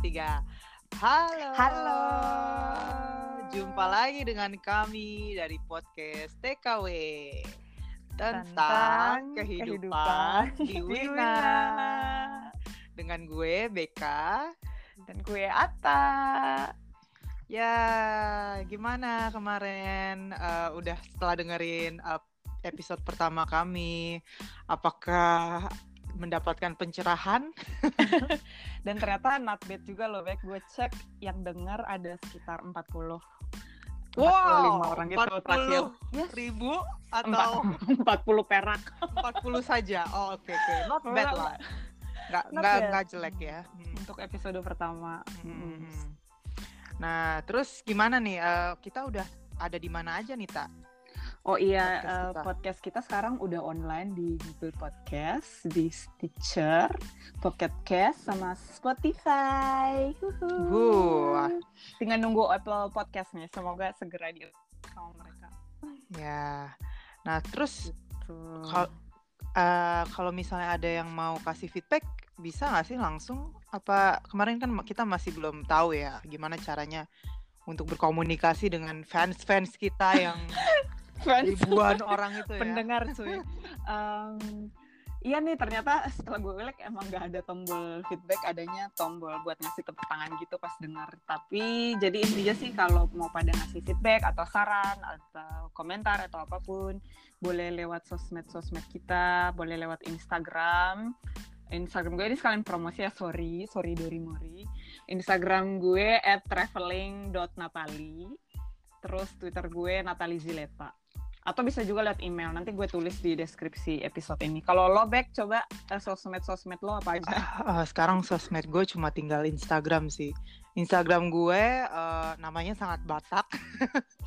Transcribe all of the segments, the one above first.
tiga. Halo. Halo. Jumpa lagi dengan kami dari podcast TKW tentang, Tentang kehidupan, kehidupan di Wina. Dengan gue Beka. Dan gue Ata. Ya, gimana kemarin eh, udah setelah dengerin eh, episode pertama kami, apakah mendapatkan pencerahan? Dan ternyata not bad juga loh, Bek. Gue cek yang denger ada sekitar 40. 45 orang gitu 40 terakhir. Yes. ribu atau 40 perak. 40 saja. Oh, oke oke. Not bad lah. Nggak nggak nggak jelek ya. Hmm. Untuk episode pertama. Hmm. Mm. Nah, terus gimana nih? Eh, kita udah ada di mana aja nih, Tak? Oh iya, Podcast eh, kita. podcast kita sekarang udah online di Google Podcast, di Stitcher, Pocket Cast, sama Spotify. Wah. Tinggal nunggu Apple Podcast nih, semoga segera di sama mereka. Ya. Nah, terus. Kal- eh, kalau misalnya ada yang mau kasih feedback, bisa nggak sih langsung? Apa kemarin kan kita masih belum tahu ya gimana caranya untuk berkomunikasi dengan fans-fans kita yang Fans. ribuan orang itu ya. pendengar cuy. Em, iya nih ternyata setelah gue like emang gak ada tombol feedback, adanya tombol buat ngasih tepuk tangan gitu pas dengar. Tapi jadi intinya sih kalau mau pada ngasih feedback atau saran atau komentar atau apa pun, boleh lewat sosmed-sosmed kita, boleh lewat Instagram. Instagram gue ini sekalian promosi ya, sorry, sorry Dori Mori. Instagram gue at traveling.natali. Terus Twitter gue Natali Zileta atau bisa juga lihat email nanti gue tulis di deskripsi episode ini kalau lo back coba eh, sosmed sosmed lo apa aja Ah, sekarang sosmed gue cuma tinggal Instagram sih. Instagram gue eh, namanya sangat Batak.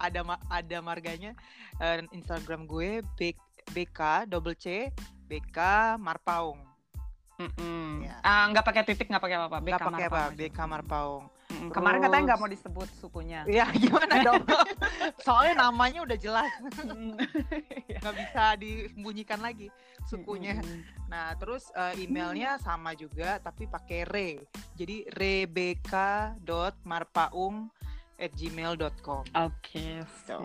ada ma- ada marganya. Eh, Instagram gue B- BK double C BK Marpaung. Mm-mm. Ya. ah nggak pakai titik nggak pakai apa-apa BK pakai apa. BK Marpaung. Mm-mm. kemarin katanya Terus- nggak mau disebut sukunya Ya gimana dong? Soalnya namanya udah jelas, Mm. nggak bisa disembunyikan lagi sukunya. Nah, terus eh, emailnya sama juga tapi pakai re. Jadi rebecca.marpaung@gmail.com. Oke, sip,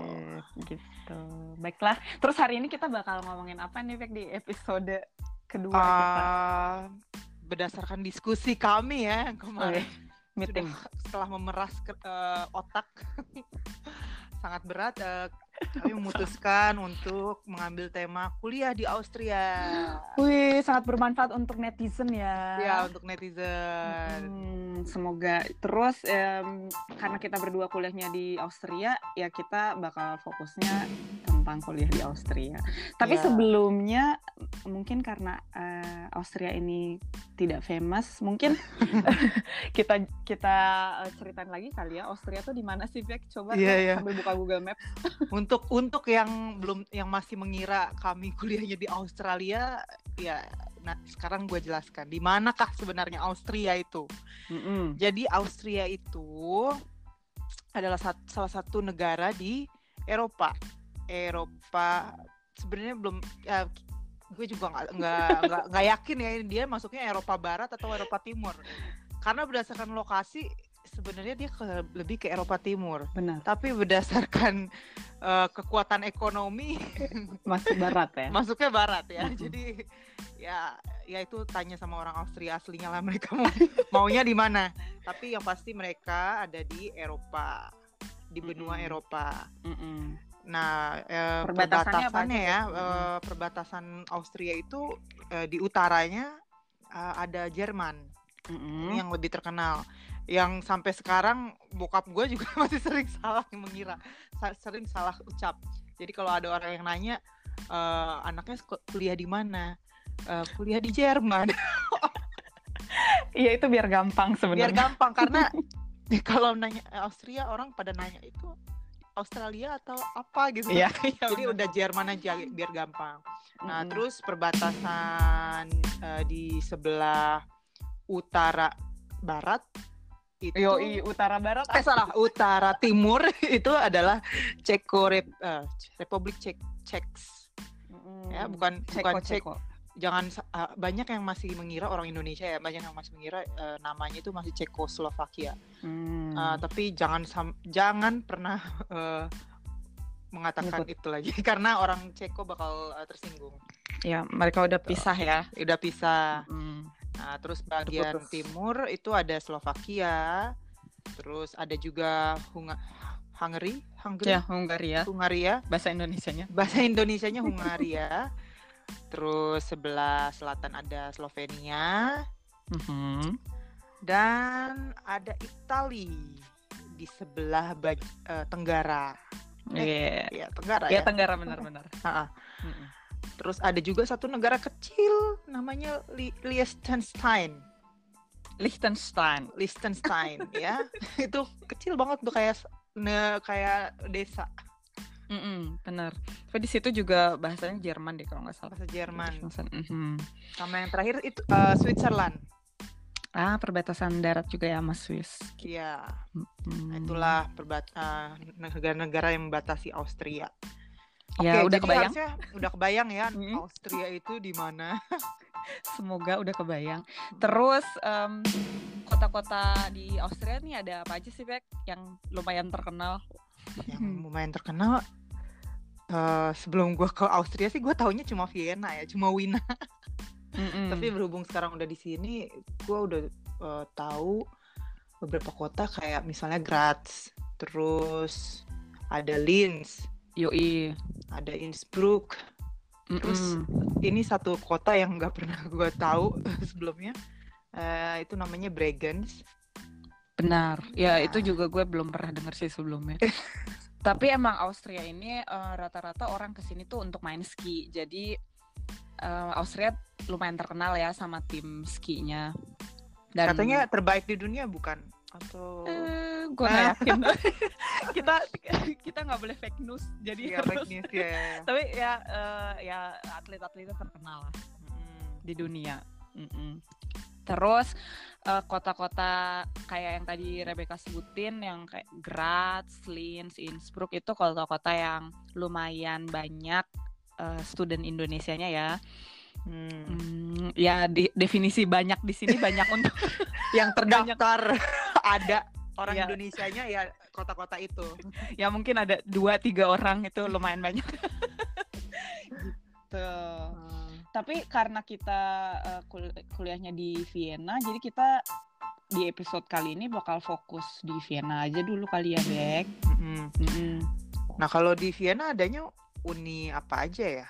gitu. Baiklah. Terus hari ini kita bakal ngomongin apa nih, Bek, di episode kedua kita? Ah, berdasarkan diskusi kami ya kemarin meeting. sudah setelah memeras ke- eh, otak sangat berat eh, kami memutuskan untuk mengambil tema kuliah di Austria. Wih, sangat bermanfaat untuk netizen ya. Ya, untuk netizen. Hmm, semoga terus em, karena kita berdua kuliahnya di Austria ya kita bakal fokusnya tentang kuliah di Austria. Tapi Ya. sebelumnya mungkin karena eh, Austria ini tidak famous, mungkin kita kita eh, ceritain lagi kali ya Austria tuh di mana sih Bek? Coba deh iya. sambil buka Google Maps. Untuk untuk yang belum yang masih mengira kami kuliahnya di Australia, ya nah sekarang gue jelaskan di manakah sebenarnya Austria itu. Mm-mm. Jadi Austria itu adalah sat- salah satu negara di Eropa. Eropa sebenarnya belum ya, gue juga nggak nggak nggak yakin ya dia masuknya Eropa Barat atau Eropa Timur. Karena berdasarkan lokasi sebenarnya dia ke, lebih ke Eropa Timur. Benar, Tapi berdasarkan eh, kekuatan ekonomi masih barat ya. masuknya Barat ya. Jadi ya ya itu tanya sama orang Austria aslinya lah mereka mau maunya di mana. Tapi yang pasti mereka ada di Eropa di benua Mm-mm. Eropa. Mm-mm. Nah, eh, Perbatasannya ya, eh, perbatasan Austria itu eh, di utaranya eh, ada Jerman Mm-mm. yang lebih terkenal. Yang sampai sekarang bokap gue juga masih sering salah mengira, sering salah ucap. Jadi kalau ada orang yang nanya eh, anaknya kuliah di mana, Eh, kuliah di Jerman. Iya itu biar gampang Biar sebenarnya. gampang karena kalau nanya eh, Austria orang pada nanya itu Australia atau apa gitu. Iya, Jadi udah Jerman aja biar gampang. Nah, Mm-mm. terus perbatasan eh, di sebelah utara barat itu Yoi, utara barat. eh salah, utara timur itu adalah Ceko Rep- eh, Republik Cek Czechs. Mm. Ya, bukan Ceko, bukan Cek Ceko. jangan ah, banyak yang masih mengira orang Indonesia ya banyak yang masih mengira eh, namanya itu masih Cekoslovakia. Hmm. Uh, tapi jangan sam- jangan pernah uh, mengatakan Nyebut. itu lagi karena orang Ceko bakal uh, tersinggung. ya mereka udah pisah ya. Udah pisah. Hmm. Nah, terus bagian Terputus. timur itu ada Slovakia, terus ada juga Hunga Hungary, Hungary, Ya Hungaria. Hungaria. Bahasa Indonesianya. Bahasa Indonesianya Hungaria. terus sebelah selatan ada Slovenia Mhm. Dan ada Itali di sebelah bag- eh, tenggara. Iya. Ya, tenggara Ya ya. Tenggara benar-benar. Mm-mm. Terus ada juga satu negara kecil namanya Li- Liechtenstein. Liechtenstein. Liechtenstein ya. Itu kecil banget tuh kayak ne, kayak desa Mm-mm, benar. Tapi di situ juga bahasanya Jerman deh kalau nggak salah. bahasa Jerman. Mhm. Sama yang terakhir itu eh, Switzerland. Ah, perbatasan darat juga ya sama Swiss. Iya, Hmm. itulah eh, negara-negara yang membatasi Austria. Ya, Oke, udah jadi kebayang? harusnya udah kebayang ya. Austria itu di mana? Semoga udah kebayang. Terus em, kota-kota di Austria nih ada apa aja sih, Bek? Yang lumayan terkenal. yang lumayan terkenal eh, sebelum gua ke Austria sih gue taunya cuma Vienna ya cuma Wina Mm-mm. tapi berhubung sekarang udah di sini gue udah eh, tahu beberapa kota kayak misalnya Graz terus ada Linz Yoi. ada Innsbruck Terus, Mm-mm. ini satu kota yang nggak pernah gue tahu sebelumnya Eh, itu namanya Bregenz Benar. Ya, Ya. itu juga gue belum pernah denger sih sebelumnya. Tapi emang Austria ini eh, rata-rata orang ke sini tuh untuk main ski. Jadi eh, Austria lumayan terkenal ya sama tim skinya. Dan katanya terbaik di dunia bukan atau eh, gue nggak yakin. kita kita nggak boleh fake news. Jadi ya harus- fake news ya Tapi ya eh, ya atlet-atletnya terkenal lah Mm. di dunia. Mm-mm. Terus eh, kota-kota kayak yang tadi Rebecca sebutin yang kayak Graz, Linz, Innsbruck itu kota-kota yang lumayan banyak eh, student Indonesianya ya. Hmm. Hmm, ya di- definisi banyak di sini banyak untuk yang terdaftar ada orang Iya. Indonesianya ya kota-kota itu. ya mungkin ada dua tiga orang itu lumayan banyak. Tuh. Tapi karena kita eh, kul- kuliahnya di Vienna, jadi kita di episode kali ini bakal fokus di Vienna aja dulu kali ya, Bek. Mm-mm. Mm-mm. Nah kalau di Vienna adanya uni apa aja ya?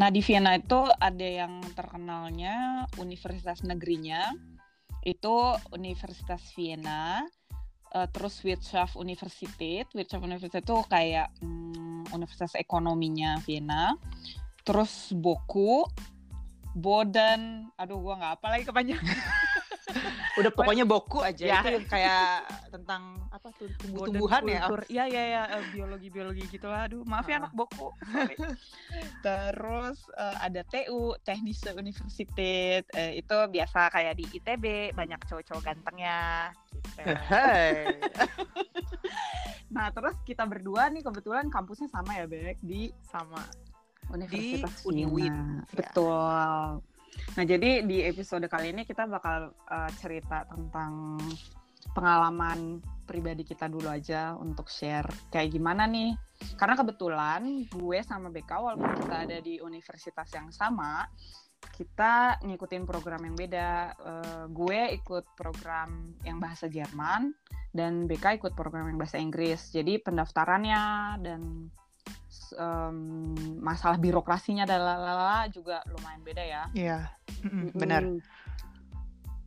Nah, di Vienna itu ada yang terkenalnya universitas negerinya. Itu Universitas Vienna. eh, terus Wirtschaft Universität. Wirtschaft Universität itu kayak mm, universitas ekonominya Vienna. Terus Boku, Boden, aduh gua nggak apa lagi kepanjangan. Udah pokoknya boku aja Ya. itu kayak tentang apa tuh tumbuh-tumbuhan ya? Iya iya ya biologi-biologi gitu lah. Aduh, maaf ya Ah. anak boku. Terus eh, ada TU, Technische Universität. Eh, itu biasa kayak di ITB, banyak cowok-cowok gantengnya gitu. Nah, terus kita berdua nih kebetulan kampusnya sama ya, Bek, di sama Universitas Uni Vienna. Wien, ya. Betul. Nah, jadi di episode kali ini kita bakal eh, cerita tentang pengalaman pribadi kita dulu aja untuk share kayak gimana nih. Karena kebetulan gue sama BK walaupun kita ada di universitas yang sama, kita ngikutin program yang beda. Eh, gue ikut program yang bahasa Jerman dan BK ikut program yang bahasa Inggris. Jadi pendaftarannya dan em, masalah birokrasinya dan lalala juga lumayan beda ya. Iya, benar. Mm.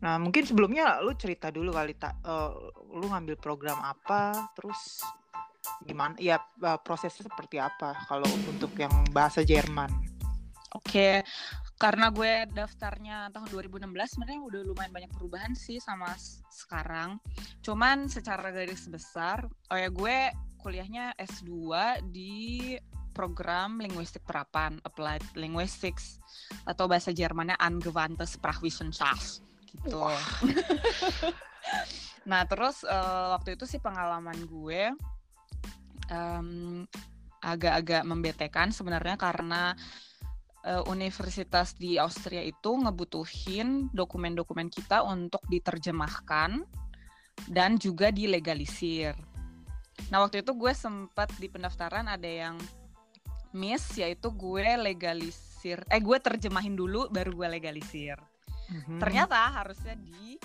Nah mungkin sebelumnya lu cerita dulu kali tak, eh, lu ngambil program apa, terus gimana? Ya eh, prosesnya seperti apa kalau untuk yang bahasa Jerman? Oke, karena gue daftarnya tahun 2016 sebenarnya udah lumayan banyak perubahan sih sama sekarang. Cuman secara garis besar, oh ya gue kuliahnya S2 di program linguistik terapan Applied Linguistics atau bahasa Jermannya Angewandte Sprachwissenschaft gitu. nah, terus eh, waktu itu sih pengalaman gue em, agak-agak membetekan sebenarnya karena uh, universitas di Austria itu ngebutuhin dokumen-dokumen kita untuk diterjemahkan dan juga dilegalisir. Nah waktu itu gue sempat di pendaftaran ada yang miss yaitu gue legalisir eh gue terjemahin dulu baru gue legalisir. Mm-hmm. Ternyata harusnya di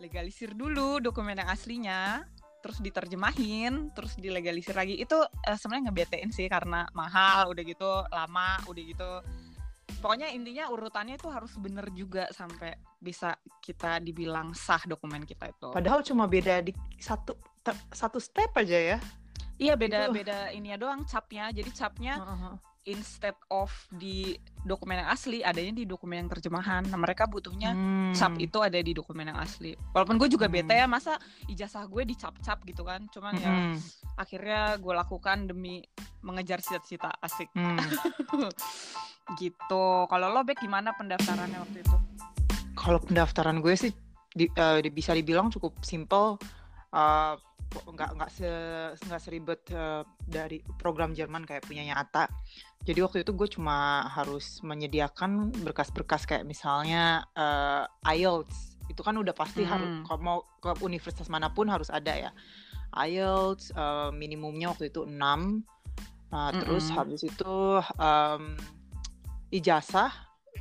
legalisir dulu dokumen yang aslinya terus diterjemahin terus dilegalisir lagi itu uh, sebenarnya ngebetein sih karena mahal udah gitu lama udah gitu pokoknya intinya urutannya itu harus bener juga sampai bisa kita dibilang sah dokumen kita itu padahal cuma beda di satu satu step aja ya Iya beda itu. beda ini ya doang capnya. Jadi capnya uh -huh. instead of di dokumen yang asli adanya di dokumen yang terjemahan. Nah mereka butuhnya hmm. cap itu ada di dokumen yang asli. Walaupun gue juga hmm. bete ya masa ijazah gue dicap-cap gitu kan. Cuman ya hmm. ya akhirnya gue lakukan demi mengejar cita-cita asik. Hmm. gitu. Kalau lo Bek gimana pendaftarannya waktu itu? Kalau pendaftaran gue sih di, uh, bisa dibilang cukup simple. Uh, nggak nggak se nggak seribet uh, dari program Jerman kayak punyanya Ata. Jadi waktu itu gue cuma harus menyediakan berkas-berkas kayak misalnya uh, IELTS itu kan udah pasti hmm. harus kalau mau ke universitas mana pun harus ada ya. IELTS uh, minimumnya waktu itu 6 Nah, mm -hmm. terus habis itu um, ijazah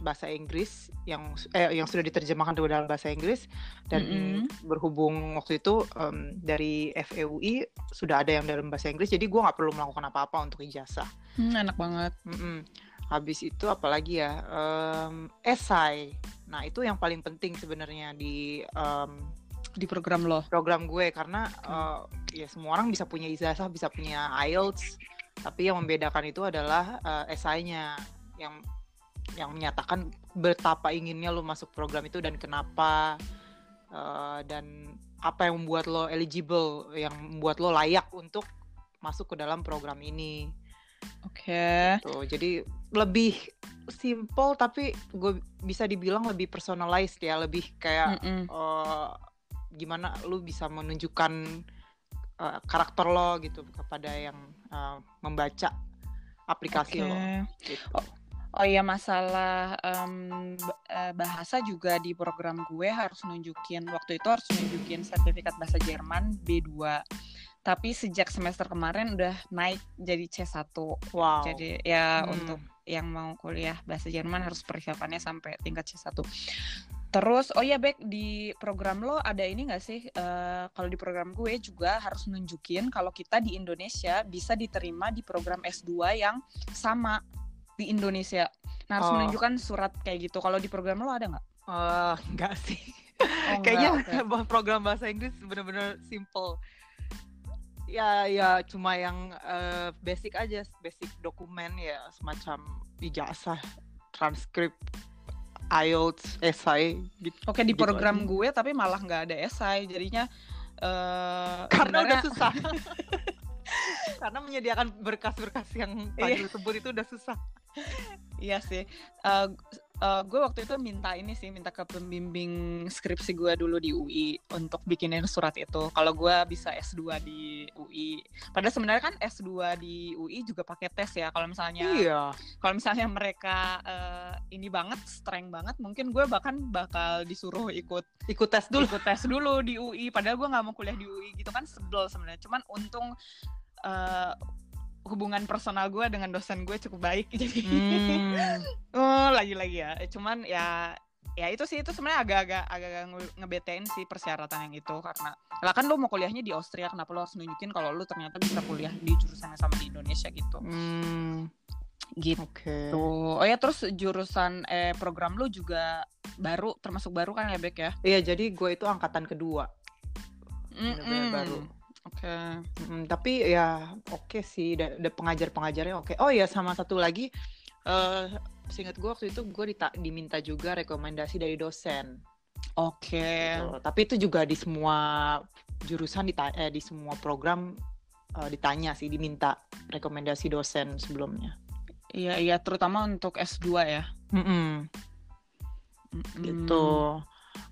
bahasa Inggris yang eh, yang sudah diterjemahkan ke dalam bahasa Inggris dan mm -hmm. berhubung waktu itu um, dari FEUI sudah ada yang dalam bahasa Inggris jadi gue nggak perlu melakukan apa-apa untuk ijazah. Hmm, enak banget. Mm -mm. Habis itu apalagi ya um, esai. Nah itu yang paling penting sebenarnya di um, di program lo. Program gue karena hmm. uh, ya semua orang bisa punya ijazah bisa punya IELTS tapi yang membedakan itu adalah uh, esainya yang yang menyatakan betapa inginnya lo masuk program itu dan kenapa uh, dan apa yang membuat lo eligible, yang membuat lo layak untuk masuk ke dalam program ini. Oke. Okay. Gitu. Jadi lebih simple tapi gue bisa dibilang lebih personalized ya, lebih kayak mm -mm. Uh, gimana lo bisa menunjukkan uh, karakter lo gitu kepada yang uh, membaca aplikasi okay. lo. Gitu. Oh Oh iya masalah um, bahasa juga di program gue harus nunjukin waktu itu harus nunjukin sertifikat bahasa Jerman B2. Tapi sejak semester kemarin udah naik jadi C1. Wow. Jadi ya hmm. untuk yang mau kuliah bahasa Jerman harus persiapannya sampai tingkat C1. Terus, oh ya Bek, di program lo ada ini nggak sih? Uh, kalau di program gue juga harus nunjukin kalau kita di Indonesia bisa diterima di program S2 yang sama di Indonesia. Nah harus oh. menunjukkan surat kayak gitu. Kalau di program lo ada nggak? Uh, enggak sih. Oh, Kayaknya okay. program bahasa Inggris bener-bener simple. Ya ya cuma yang uh, basic aja, basic dokumen ya semacam ijazah, transkrip, IELTS, esai. Gitu, Oke di gitu program aja. gue tapi malah nggak ada esai, jadinya uh, karena sebenarnya... udah susah. karena menyediakan berkas-berkas yang tadi iya. sebut itu udah susah iya sih. Uh, uh, gue waktu itu minta ini sih, minta ke pembimbing skripsi gue dulu di UI untuk bikinin surat itu. Kalau gue bisa S2 di UI. Padahal sebenarnya kan S2 di UI juga pakai tes ya. Kalau misalnya, iya. kalau misalnya mereka uh, ini banget, strength banget, mungkin gue bahkan bakal disuruh ikut ikut tes dulu, ikut tes dulu di UI. Padahal gue nggak mau kuliah di UI gitu kan sebel sebenarnya. Cuman untung uh, hubungan personal gue dengan dosen gue cukup baik jadi hmm. oh lagi-lagi ya cuman ya ya itu sih itu sebenarnya agak-agak agak ngebetain sih persyaratan yang itu karena lah kan lo mau kuliahnya di Austria kenapa lo harus nunjukin kalau lo ternyata bisa kuliah di jurusan yang sama di Indonesia gitu hmm. gitu okay. oh ya terus jurusan eh program lo juga baru termasuk baru kan ya Bek ya iya jadi gue itu angkatan kedua mm -mm. baru Oke. Okay. Hmm, tapi ya oke okay sih, ada pengajar-pengajarnya oke. Okay. Oh ya sama satu lagi, uh, seingat gue waktu itu gue diminta juga rekomendasi dari dosen. Oke. Okay. Gitu. Tapi itu juga di semua jurusan eh, di semua program uh, ditanya sih, diminta rekomendasi dosen sebelumnya. Iya iya, terutama untuk S2 ya. Mm -mm. Mm -mm. Gitu.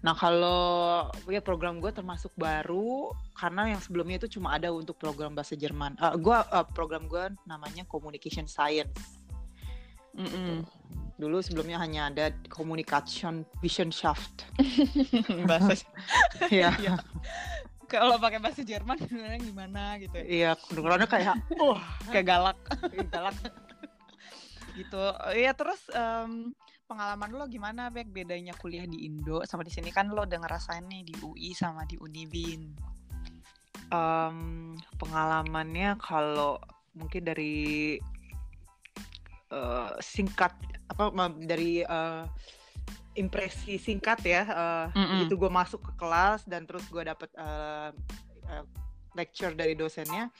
Nah kalau ya program gue termasuk baru karena yang sebelumnya itu cuma ada untuk program bahasa Jerman. Uh, gua uh, program gue namanya Communication Science. Mm -mm. dulu sebelumnya hanya ada communication vision shaft bahasa ya Iya. kalau pakai bahasa Jerman gimana gitu ya. iya kedengarannya kayak oh kayak galak galak gitu ya terus em, pengalaman lo gimana Bek? Bedanya kuliah di Indo sama di sini? Kan lo udah ngerasain nih di UI sama di Univin Em, pengalamannya kalau mungkin dari eh, singkat apa dari eh, impresi singkat ya Mm-mm. itu gue masuk ke kelas dan terus gue dapet eh, eh, lecture dari dosennya.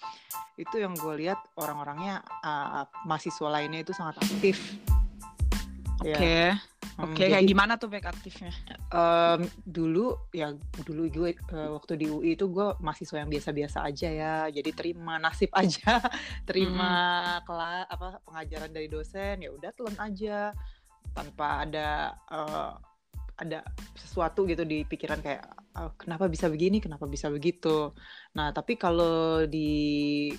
Itu yang gue lihat orang-orangnya eh, mahasiswa lainnya itu sangat aktif oke. Ya. oke Hmm, kayak jadi- gimana tuh Bek aktifnya? Em, dulu ya dulu gue eh, waktu di UI itu gue mahasiswa yang biasa-biasa aja ya jadi terima nasib aja terima kelas apa pengajaran dari dosen ya udah telan aja tanpa ada eh, ada sesuatu gitu di pikiran kayak "Ah, kenapa bisa begini kenapa bisa begitu? Nah tapi kalau di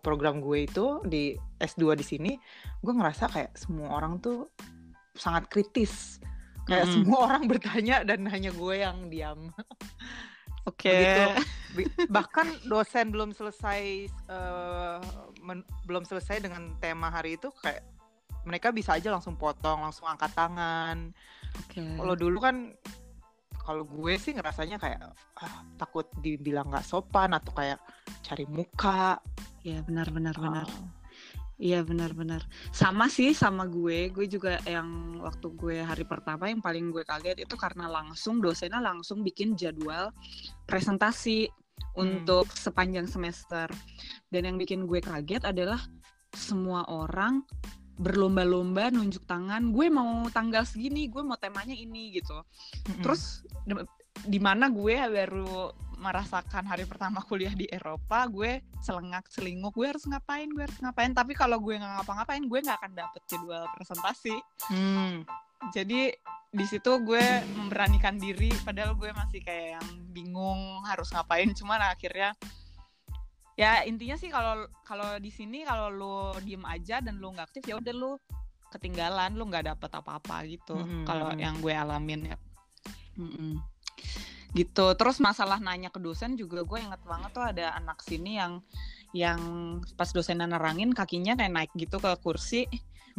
program gue itu di S2 di sini gue ngerasa kayak semua orang tuh sangat kritis. Kayak Mm-mm. semua orang bertanya dan hanya gue yang diam. Oke. Begitu. Bi- bahkan dosen belum selesai men- belum selesai dengan tema hari itu kayak mereka bisa aja langsung potong langsung angkat tangan. Oke. Kalau dulu kan kalau gue sih ngerasanya kayak ah, takut dibilang nggak sopan atau kayak cari muka. Iya benar benar benar. Ah, Iya benar-benar. Sama sih sama gue. Gue juga yang waktu gue hari pertama yang paling gue kaget itu karena langsung dosennya langsung bikin jadwal presentasi untuk sepanjang semester. Dan yang bikin gue kaget adalah semua orang berlomba-lomba nunjuk tangan. Gue mau tanggal segini, gue mau temanya ini gitu. mm-mm. Terus di mana gue baru merasakan hari pertama kuliah di Eropa, gue selengak selinguk, gue harus ngapain, gue harus ngapain. Tapi kalau gue nggak ngapa-ngapain, gue nggak akan dapet jadwal presentasi. Hmm, Jadi di situ gue memberanikan diri, padahal gue masih kayak yang bingung harus ngapain. Cuman akhirnya ya intinya sih kalau kalau di sini kalau lu diem aja dan lu nggak aktif ya udah lu ketinggalan, lu nggak dapet apa-apa gitu. Mhm, Kalau yang gue alamin ya. Mm-mm. Gitu. Terus masalah nanya ke dosen juga gue inget banget tuh ada anak sini yang yang pas dosennya nerangin kakinya kayak naik gitu ke kursi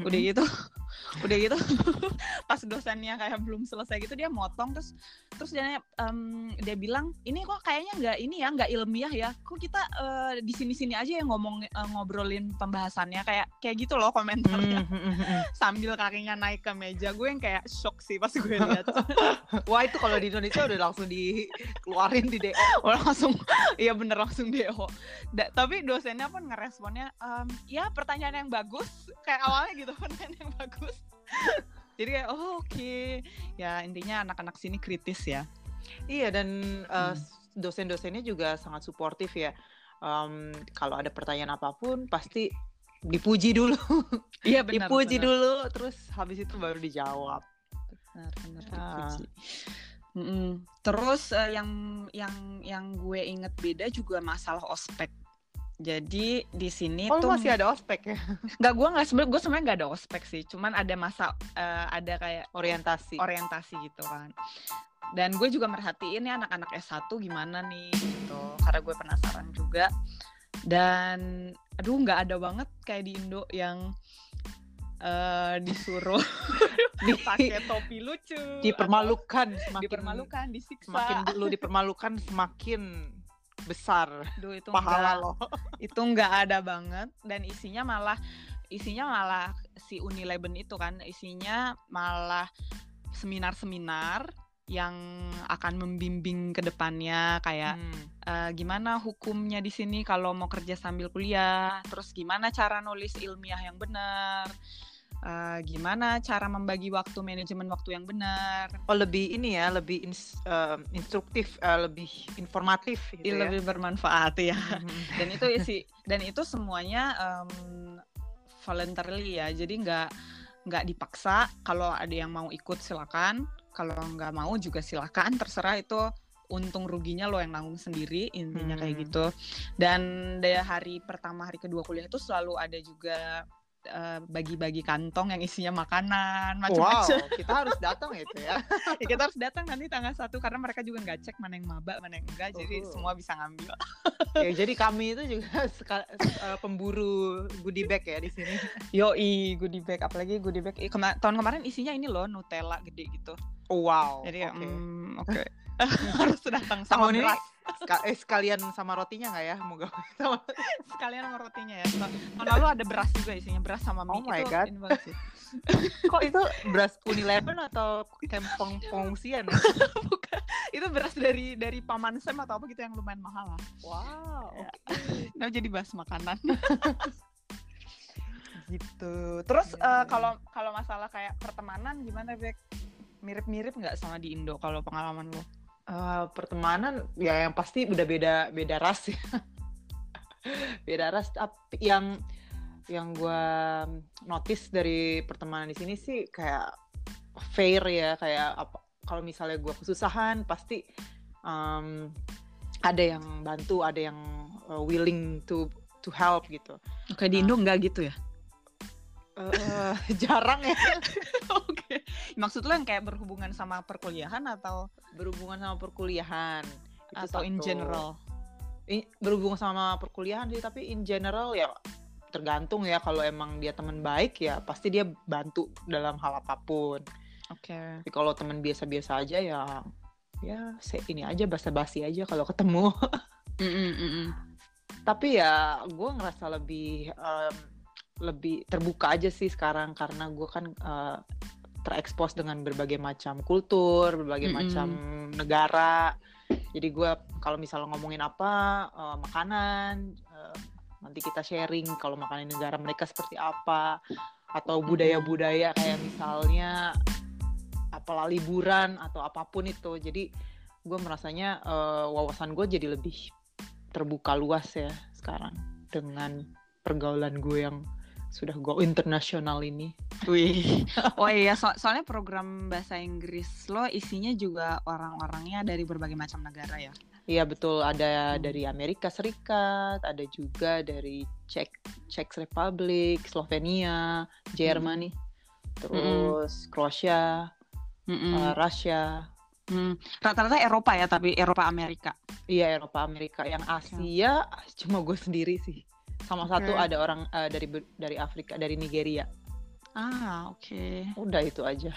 udah mm-mm. gitu udah gitu pas dosennya kayak belum selesai gitu dia motong terus terus dia em, dia bilang ini kok kayaknya nggak ini ya nggak ilmiah ya kok kita eh, di sini sini aja yang ngomong eh, ngobrolin pembahasannya kayak kayak gitu loh komentarnya Hmm, hmm, hmm, hmm. sambil kakinya naik ke meja gue yang kayak shock sih pas gue lihat Wah itu kalau di Indonesia udah langsung dikeluarin di DO. Langsung, iya bener langsung DO. Da- tapi dosennya pun ngeresponnya, "Em, ya pertanyaan yang bagus, kayak awalnya gitu pertanyaan yang bagus. Jadi kayak oh oke, ya intinya anak-anak sini kritis ya. Iya dan uh, Hmm. dosen-dosennya juga sangat suportif ya. Um, kalau ada pertanyaan apa pun pasti dipuji dulu, Iya benar. dipuji benar. dulu, terus habis itu baru dijawab. Benar, benar, Ah. dipuji. Mm-mm. Terus eh, yang yang yang gue inget beda juga masalah ospek. Jadi di sini Oh tuh masih ada ospek ya? nggak gue nggak sebenarnya gue sebenarnya nggak ada ospek sih, cuman ada masa eh, ada kayak Orientasi. orientasi gitu kan. Dan gue juga merhatiin ya anak-anak S1 gimana nih gitu. Karena gue penasaran juga. Dan aduh nggak ada banget kayak di Indo yang eh, disuruh Di- pakai topi lucu. dipermalukan semakin dipermalukan, disiksa. semakin lu dipermalukan semakin besar Aduh, itu pahala nggak- lo. itu nggak ada banget dan isinya malah isinya malah si Unileben itu kan isinya malah seminar-seminar yang akan membimbing ke depannya kayak Hmm. eh, gimana hukumnya di sini kalau mau kerja sambil kuliah, terus gimana cara nulis ilmiah yang benar, eh, gimana cara membagi waktu manajemen waktu yang benar, Oh lebih ini ya, lebih ins- um, instruktif, uh, lebih informatif gitu ya. lebih bermanfaat ya. Dan itu isi dan itu semuanya em, voluntarily ya. Jadi nggak nggak dipaksa. Kalau ada yang mau ikut silakan. Kalau nggak mau juga silakan. Terserah itu untung ruginya lo yang nanggung sendiri intinya kayak Hmm. gitu. Dan dari hari pertama hari kedua kuliah itu selalu ada juga eh, bagi-bagi kantong yang isinya makanan Wow, macam-macam. kita harus datang itu ya. Ya, kita harus datang nanti tanggal satu karena mereka juga nggak cek mana yang maba mana yang enggak jadi Oh. semua bisa ngambil. ya, jadi kami itu juga seka- eh, pemburu goodie bag ya di sini. Yoi goodie bag apalagi goodie bag kema- tahun kemarin isinya ini loh Nutella gede gitu. Oh, wow. Jadi oke. mm, oke harus datang sama Tahun ini beras Ska- eh, sekalian sama rotinya nggak ya? Moga sama sekalian sama rotinya ya. Tahun lalu ada beras juga isinya beras sama mie Oh my itu God. Kok itu beras Unilever atau kempong pengungsian ya? Bukan. Itu beras dari dari paman Sam atau apa gitu yang lumayan mahal lah. Wow. Ya. Nah, jadi bahas makanan. gitu. Terus eh, kalau kalau masalah kayak pertemanan gimana Bek? Mirip-mirip nggak sama di Indo kalau pengalaman lo? Eh, pertemanan ya yang pasti udah beda beda ras ya. beda ras tapi yang yang gue notice dari pertemanan di sini sih kayak fair ya kayak apa kalau misalnya gue kesusahan pasti um, ada yang bantu ada yang uh, willing to to help gitu Oke di Indo nggak gitu ya? Eh, jarang ya Oke. Maksud lo yang kayak berhubungan sama perkuliahan atau berhubungan sama perkuliahan Itu atau in satu. general? in- berhubungan sama perkuliahan sih tapi in general ya tergantung ya kalau emang dia teman baik ya pasti dia bantu dalam hal apa pun Oke. tapi kalau teman biasa-biasa aja ya ya ini aja basa-basi aja kalau ketemu tapi ya gue ngerasa lebih em, lebih terbuka aja sih sekarang karena gue kan eh, terekspos dengan berbagai macam kultur berbagai Mm-mm. macam negara. Jadi gue kalau misalnya ngomongin apa eh, makanan eh, nanti kita sharing kalau makanan negara mereka seperti apa atau budaya-budaya kayak misalnya apalah liburan atau apa pun itu. Jadi gue merasanya eh, wawasan gue jadi lebih terbuka luas ya sekarang dengan pergaulan gue yang sudah go internasional ini. Wih. Oh iya, so- soalnya program bahasa Inggris lo isinya juga orang-orangnya dari berbagai macam negara ya. Iya betul ada Hmm. dari Amerika Serikat, ada juga dari Czech Czech Republic, Slovenia, Jerman nih, terus Kroasia, Mm-mm. eh, Rusia, Hmm. Rata-rata Eropa ya, tapi Eropa Amerika. iya Eropa Amerika. Yang Asia cuma gue sendiri sih. Sama satu ada orang eh, dari dari Afrika, dari Nigeria. Ah, oke. Udah itu aja.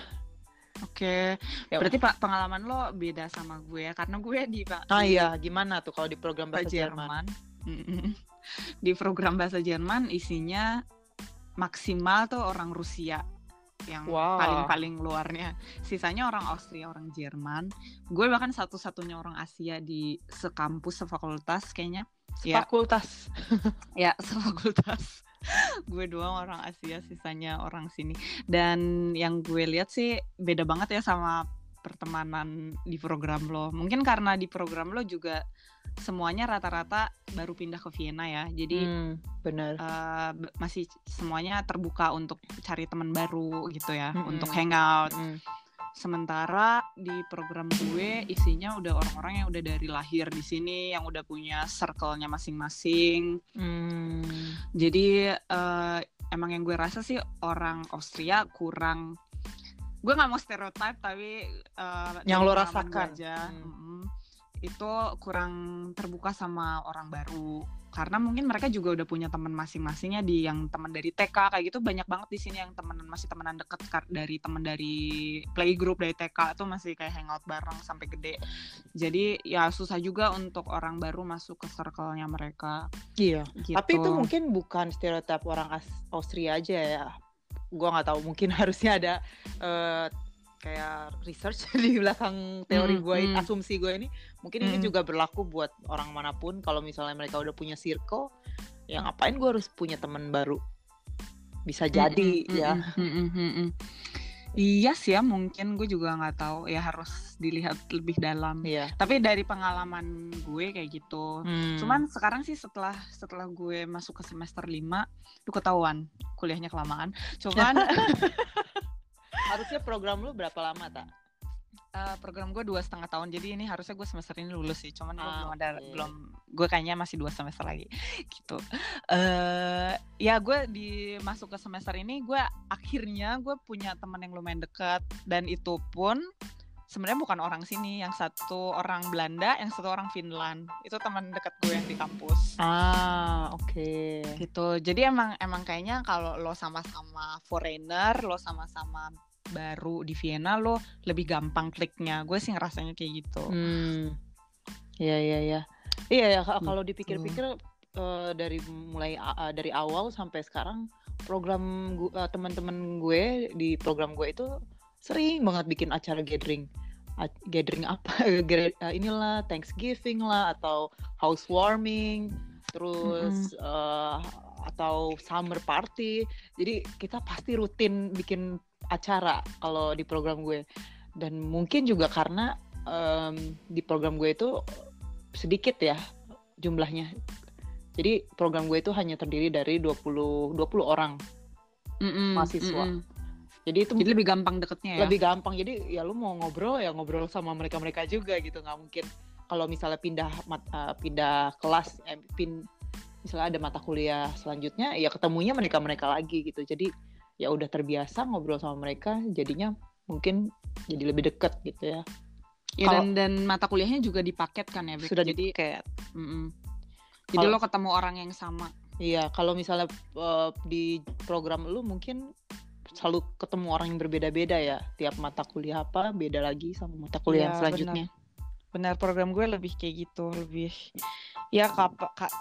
Oke. Ya. Berarti pak pengalaman lo beda sama gue ya, karena gue di Ah di iya, gimana tuh kalau di program bahasa Jerman? Jerman. Di program bahasa Jerman isinya maksimal tuh orang Rusia yang paling-paling luarnya. Sisanya orang Austria, orang Jerman. Gue bahkan satu-satunya orang Asia di sekampus, sefakultas kayaknya. Ya, Fakultas. ya sefakultas. gue doang orang Asia, sisanya orang sini. Dan yang gue lihat sih beda banget ya sama pertemanan di program lo. Mungkin karena di program lo juga semuanya rata-rata baru pindah ke Vienna ya. Jadi Hmm, bener. eh, b- masih semuanya terbuka untuk cari teman baru gitu ya, Mm-mm. untuk hangout. Hmm. Sementara di program gue isinya udah orang-orang yang udah dari lahir di sini, yang udah punya circle-nya masing-masing. Hmm. Jadi eh, emang yang gue rasa sih orang Austria kurang gue nggak mau stereotype tapi eh, Yang lo rasakan. aja, Hmm. itu kurang terbuka sama orang baru karena mungkin mereka juga udah punya teman masing-masingnya di yang teman dari TK kayak gitu banyak banget di sini yang temenan masih temenan deket dari teman dari playgroup dari TK tuh masih kayak hangout bareng sampai gede jadi ya susah juga untuk orang baru masuk ke circle-nya mereka Iya. gitu. Tapi itu mungkin bukan stereotip orang Austria aja ya. Gua nggak tahu. Mungkin harusnya ada eh, kayak research di belakang teori Mm, gue, ini, mm. asumsi gue ini. Mungkin ini Mm. juga berlaku buat orang mana pun. Kalau misalnya mereka udah punya circle, ya ngapain gue harus punya teman baru? Bisa jadi Mm-mm, ya. mm-mm, mm-mm, mm-mm. Iya sih ya mungkin gue juga nggak tahu ya harus dilihat lebih dalam. Iya. Tapi dari pengalaman gue kayak gitu. Hmm. Cuman sekarang sih setelah setelah gue masuk ke semester 5 itu ketahuan kuliahnya kelamaan. Cuman harusnya program lu berapa lama tak? uh, program gue dua setengah tahun jadi ini harusnya gue semester ini lulus sih cuman gue Ah, belum ada oke. belum gue kayaknya masih dua semester lagi gitu eh ya gue di masuk ke semester ini gue akhirnya gue punya teman yang lumayan dekat dan itu pun sebenarnya bukan orang sini yang satu orang Belanda yang satu orang Finland itu teman dekat gue yang di kampus Ah, oke. gitu jadi emang emang kayaknya kalau lo sama-sama foreigner lo sama-sama baru di Vienna lo lebih gampang kliknya gue sih ngerasanya kayak gitu Hmm. Iya, iya, iya. Iya ya, ka- kalau dipikir-pikir eh, dari mulai a- dari awal sampai sekarang program eh, teman-teman gue di program gue itu sering banget bikin acara gathering. Gathering apa? Eh, inilah Thanksgiving lah atau housewarming, terus eh, atau summer party. Jadi kita pasti rutin bikin acara kalau di program gue. Dan mungkin juga karena em, di program gue itu sedikit ya jumlahnya. Jadi program gue itu hanya terdiri dari 20 20 orang. Mm-mm, mahasiswa. mm-mm. Jadi itu jadi lebih gampang deketnya ya lebih gampang. Jadi ya lu mau ngobrol ya ngobrol sama mereka-mereka juga gitu. nggak mungkin kalau misalnya pindah mat- eh, pindah kelas eh, pin misalnya ada mata kuliah selanjutnya ya ketemunya mereka-mereka lagi gitu. Jadi ya udah terbiasa ngobrol sama mereka jadinya mungkin jadi lebih deket gitu ya. Ya, Kalau- dan dan mata kuliahnya juga dipaket kan ya Bek? Sudah jadi kayak mm-mm. jadi Kalau- lo ketemu orang yang sama Iya, kalau misalnya eh, di program lu mungkin selalu ketemu orang yang berbeda-beda ya. Tiap mata kuliah apa beda lagi sama mata kuliah yang Iya, selanjutnya. benar program gue lebih kayak gitu lebih ya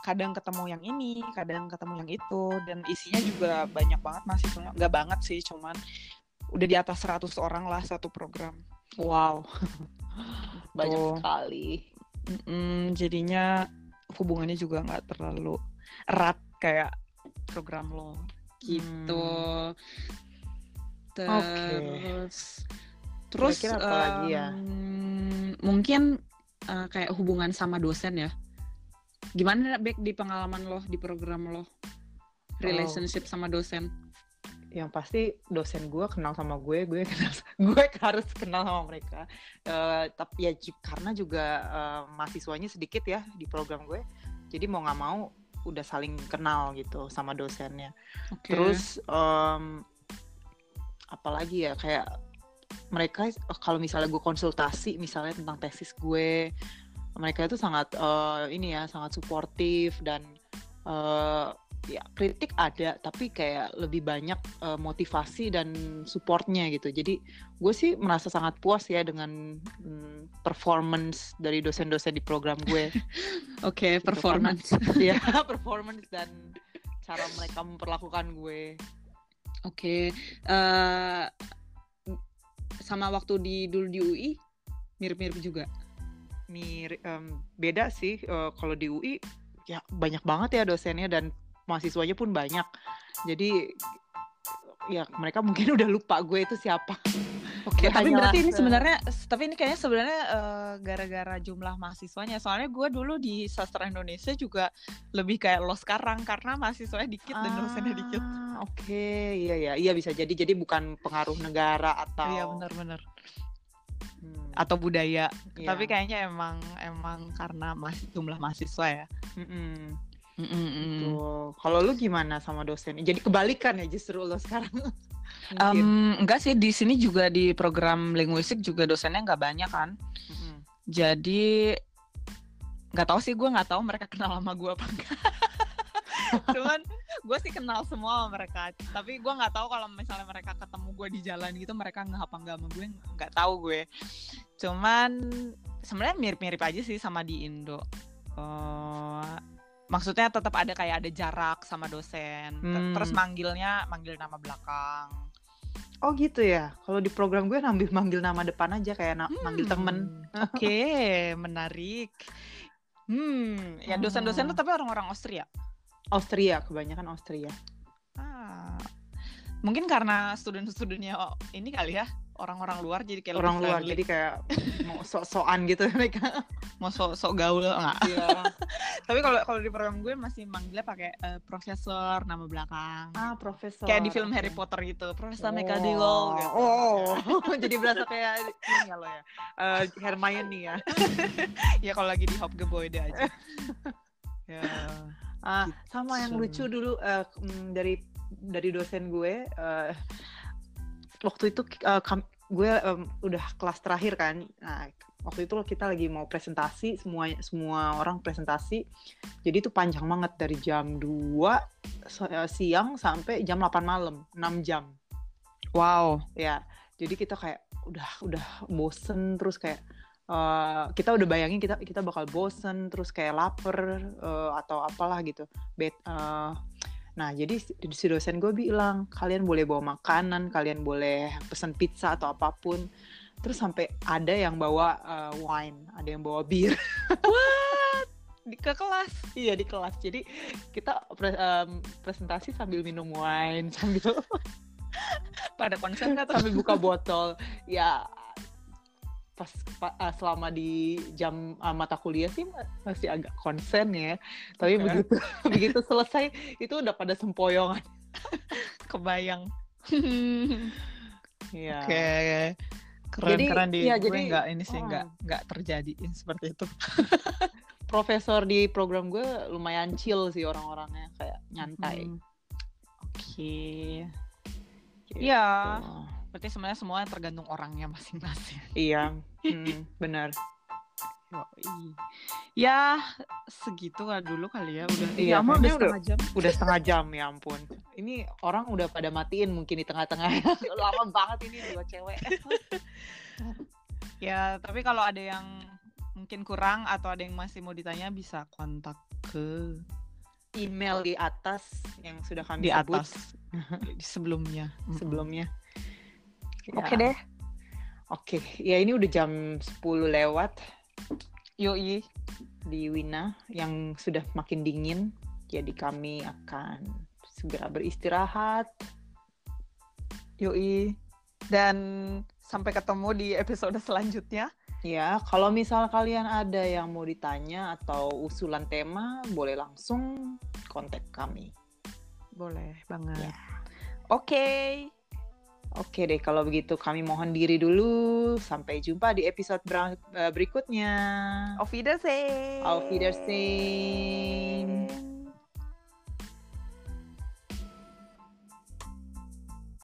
kadang ketemu yang ini kadang ketemu yang itu dan isinya juga banyak banget mahasiswanya nggak banget sih cuman udah di atas 100 orang lah satu program Wow. Banyak Tuh. sekali. Mm-mm, jadinya hubungannya juga nggak terlalu erat kayak program lo gitu terus terus Kira-kira apa lagi ya? mungkin eh, kayak hubungan sama dosen ya gimana back di pengalaman lo di program lo relationship sama dosen Yang pasti dosen gue kenal sama gue, gue kenal gue harus kenal sama mereka. Eh, tapi ya karena juga eh, mahasiswanya sedikit ya di program gue. Jadi mau nggak mau udah saling kenal gitu sama dosennya. Oke. Terus em, apalagi ya kayak mereka eh, kalau misalnya gue konsultasi misalnya tentang tesis gue, mereka itu sangat eh, ini ya sangat suportif dan eh, ya kritik ada tapi kayak lebih banyak eh, motivasi dan supportnya gitu. Jadi gue sih merasa sangat puas ya dengan mm, performance dari dosen-dosen di program gue. oke Gitu, performance ya performance dan cara mereka memperlakukan gue. Oke, eh sama waktu di dulu di UI mirip-mirip juga. mir em, beda sih eh, kalau di UI ya banyak banget ya dosennya dan mahasiswanya pun banyak jadi ya mereka mungkin udah lupa gue itu siapa Oke, Gue tapi berarti ini se- sebenarnya, tapi ini kayaknya sebenarnya eh, gara-gara jumlah mahasiswanya. Soalnya gue dulu di sastra Indonesia juga lebih kayak lo sekarang karena mahasiswanya dikit dan dosennya dikit. Ah, oke iya ya iya bisa jadi jadi bukan pengaruh negara atau Iya benar-benar. Hmm, Atau budaya. iya. Tapi kayaknya emang emang karena masih jumlah mahasiswa ya. Mm-mm. Mm-mm. Tuh. kalau lu gimana sama dosen jadi kebalikan ya justru lo sekarang Em, enggak sih di sini juga di program linguistik juga dosennya nggak banyak kan. Mm-mm. Jadi nggak tahu sih gue nggak tahu mereka kenal sama gue apa enggak. Cuman gue sih kenal semua sama mereka. Tapi gue nggak tahu kalau misalnya mereka ketemu gue di jalan gitu mereka nggak apa enggak sama gue nggak tahu gue. Cuman sebenarnya mirip-mirip aja sih sama di Indo. Eh, maksudnya tetap ada kayak ada jarak sama dosen. Hmm. Terus manggilnya manggil nama belakang. Oh gitu ya kalau di program gue nambil manggil nama depan aja kayak na- manggil temen Hmm, Oke, menarik. Hmm, ya dosen-dosen tuh tapi orang-orang Austria. Austria kebanyakan Austria Ah, mungkin karena student-studentnya oh, ini kali ya orang-orang luar jadi kayak orang luar friendly. jadi kayak mau sok-sokan gitu mereka mau sok-sok gaul nggak? Iya. tapi kalau kalau di program gue masih manggilnya pakai eh, profesor nama belakang. ah profesor Kayak di film Harry Potter gitu, Profesor oh. McGonagall gitu. oh jadi berasa kayak ini ya lo ya. Eh, Hermione ya. ya kalau lagi di Hopgeboide aja. ya. Ah, sama yang lucu dulu eh, mm, dari dari dosen gue eh, waktu itu kam- gue em, udah kelas terakhir kan. Nah, waktu itu kita lagi mau presentasi semua semua orang presentasi. Jadi itu panjang banget dari jam 2 so- eh, siang sampai jam 8 malam, 6 jam. Wow. Ya. Jadi kita kayak udah udah bosen terus kayak eh, kita udah bayangin kita kita bakal bosen terus kayak lapar eh, atau apalah gitu. Bet, eh, nah jadi si dosen gue bilang kalian boleh bawa makanan, kalian boleh pesen pizza atau apa pun. Terus sampai ada yang bawa eh, wine, ada yang bawa bir. Di ke kelas. iya di kelas. Jadi kita pre- em, presentasi sambil minum wine, sambil Pada konsen nggak sambil buka botol ya pas pa- ah, selama di jam ah, mata kuliah sih ma- masih agak konsen ya tapi Oke. begitu begitu selesai itu udah pada sempoyongan Kebayang. ya Oke. Keren Jadi, keren di iya, gue jadi, nggak ini sih oh. nggak nggak terjadi seperti itu. profesor di program gue lumayan chill sih orang-orangnya kayak nyantai Hmm. Oke. gitu. Iya. Berarti sebenarnya semua tergantung orangnya masing-masing. iya hmm, benar Yoi. Ya segitu lah dulu kali ya udah. Iya, kayaknya udah setengah jam. udah setengah jam ya ampun ini orang udah pada matiin mungkin di tengah-tengah lama banget ini dua cewek Ya tapi kalau ada yang mungkin kurang atau ada yang masih mau ditanya bisa kontak ke email di atas yang sudah kami di sebut atas sebelumnya. sebelumnya. Oke Ya. deh. Oke, ya ini udah jam 10 lewat Yoi. di Wina yang sudah makin dingin. Jadi kami akan segera beristirahat. Yoi. Dan sampai ketemu di episode selanjutnya. Ya, kalau misal kalian ada yang mau ditanya atau usulan tema, boleh langsung kontak kami. Boleh banget. Ya. Oke. Oke deh, kalau begitu kami mohon diri dulu. Sampai jumpa di episode ber- berikutnya. Auf Wiedersehen. Auf Wiedersehen.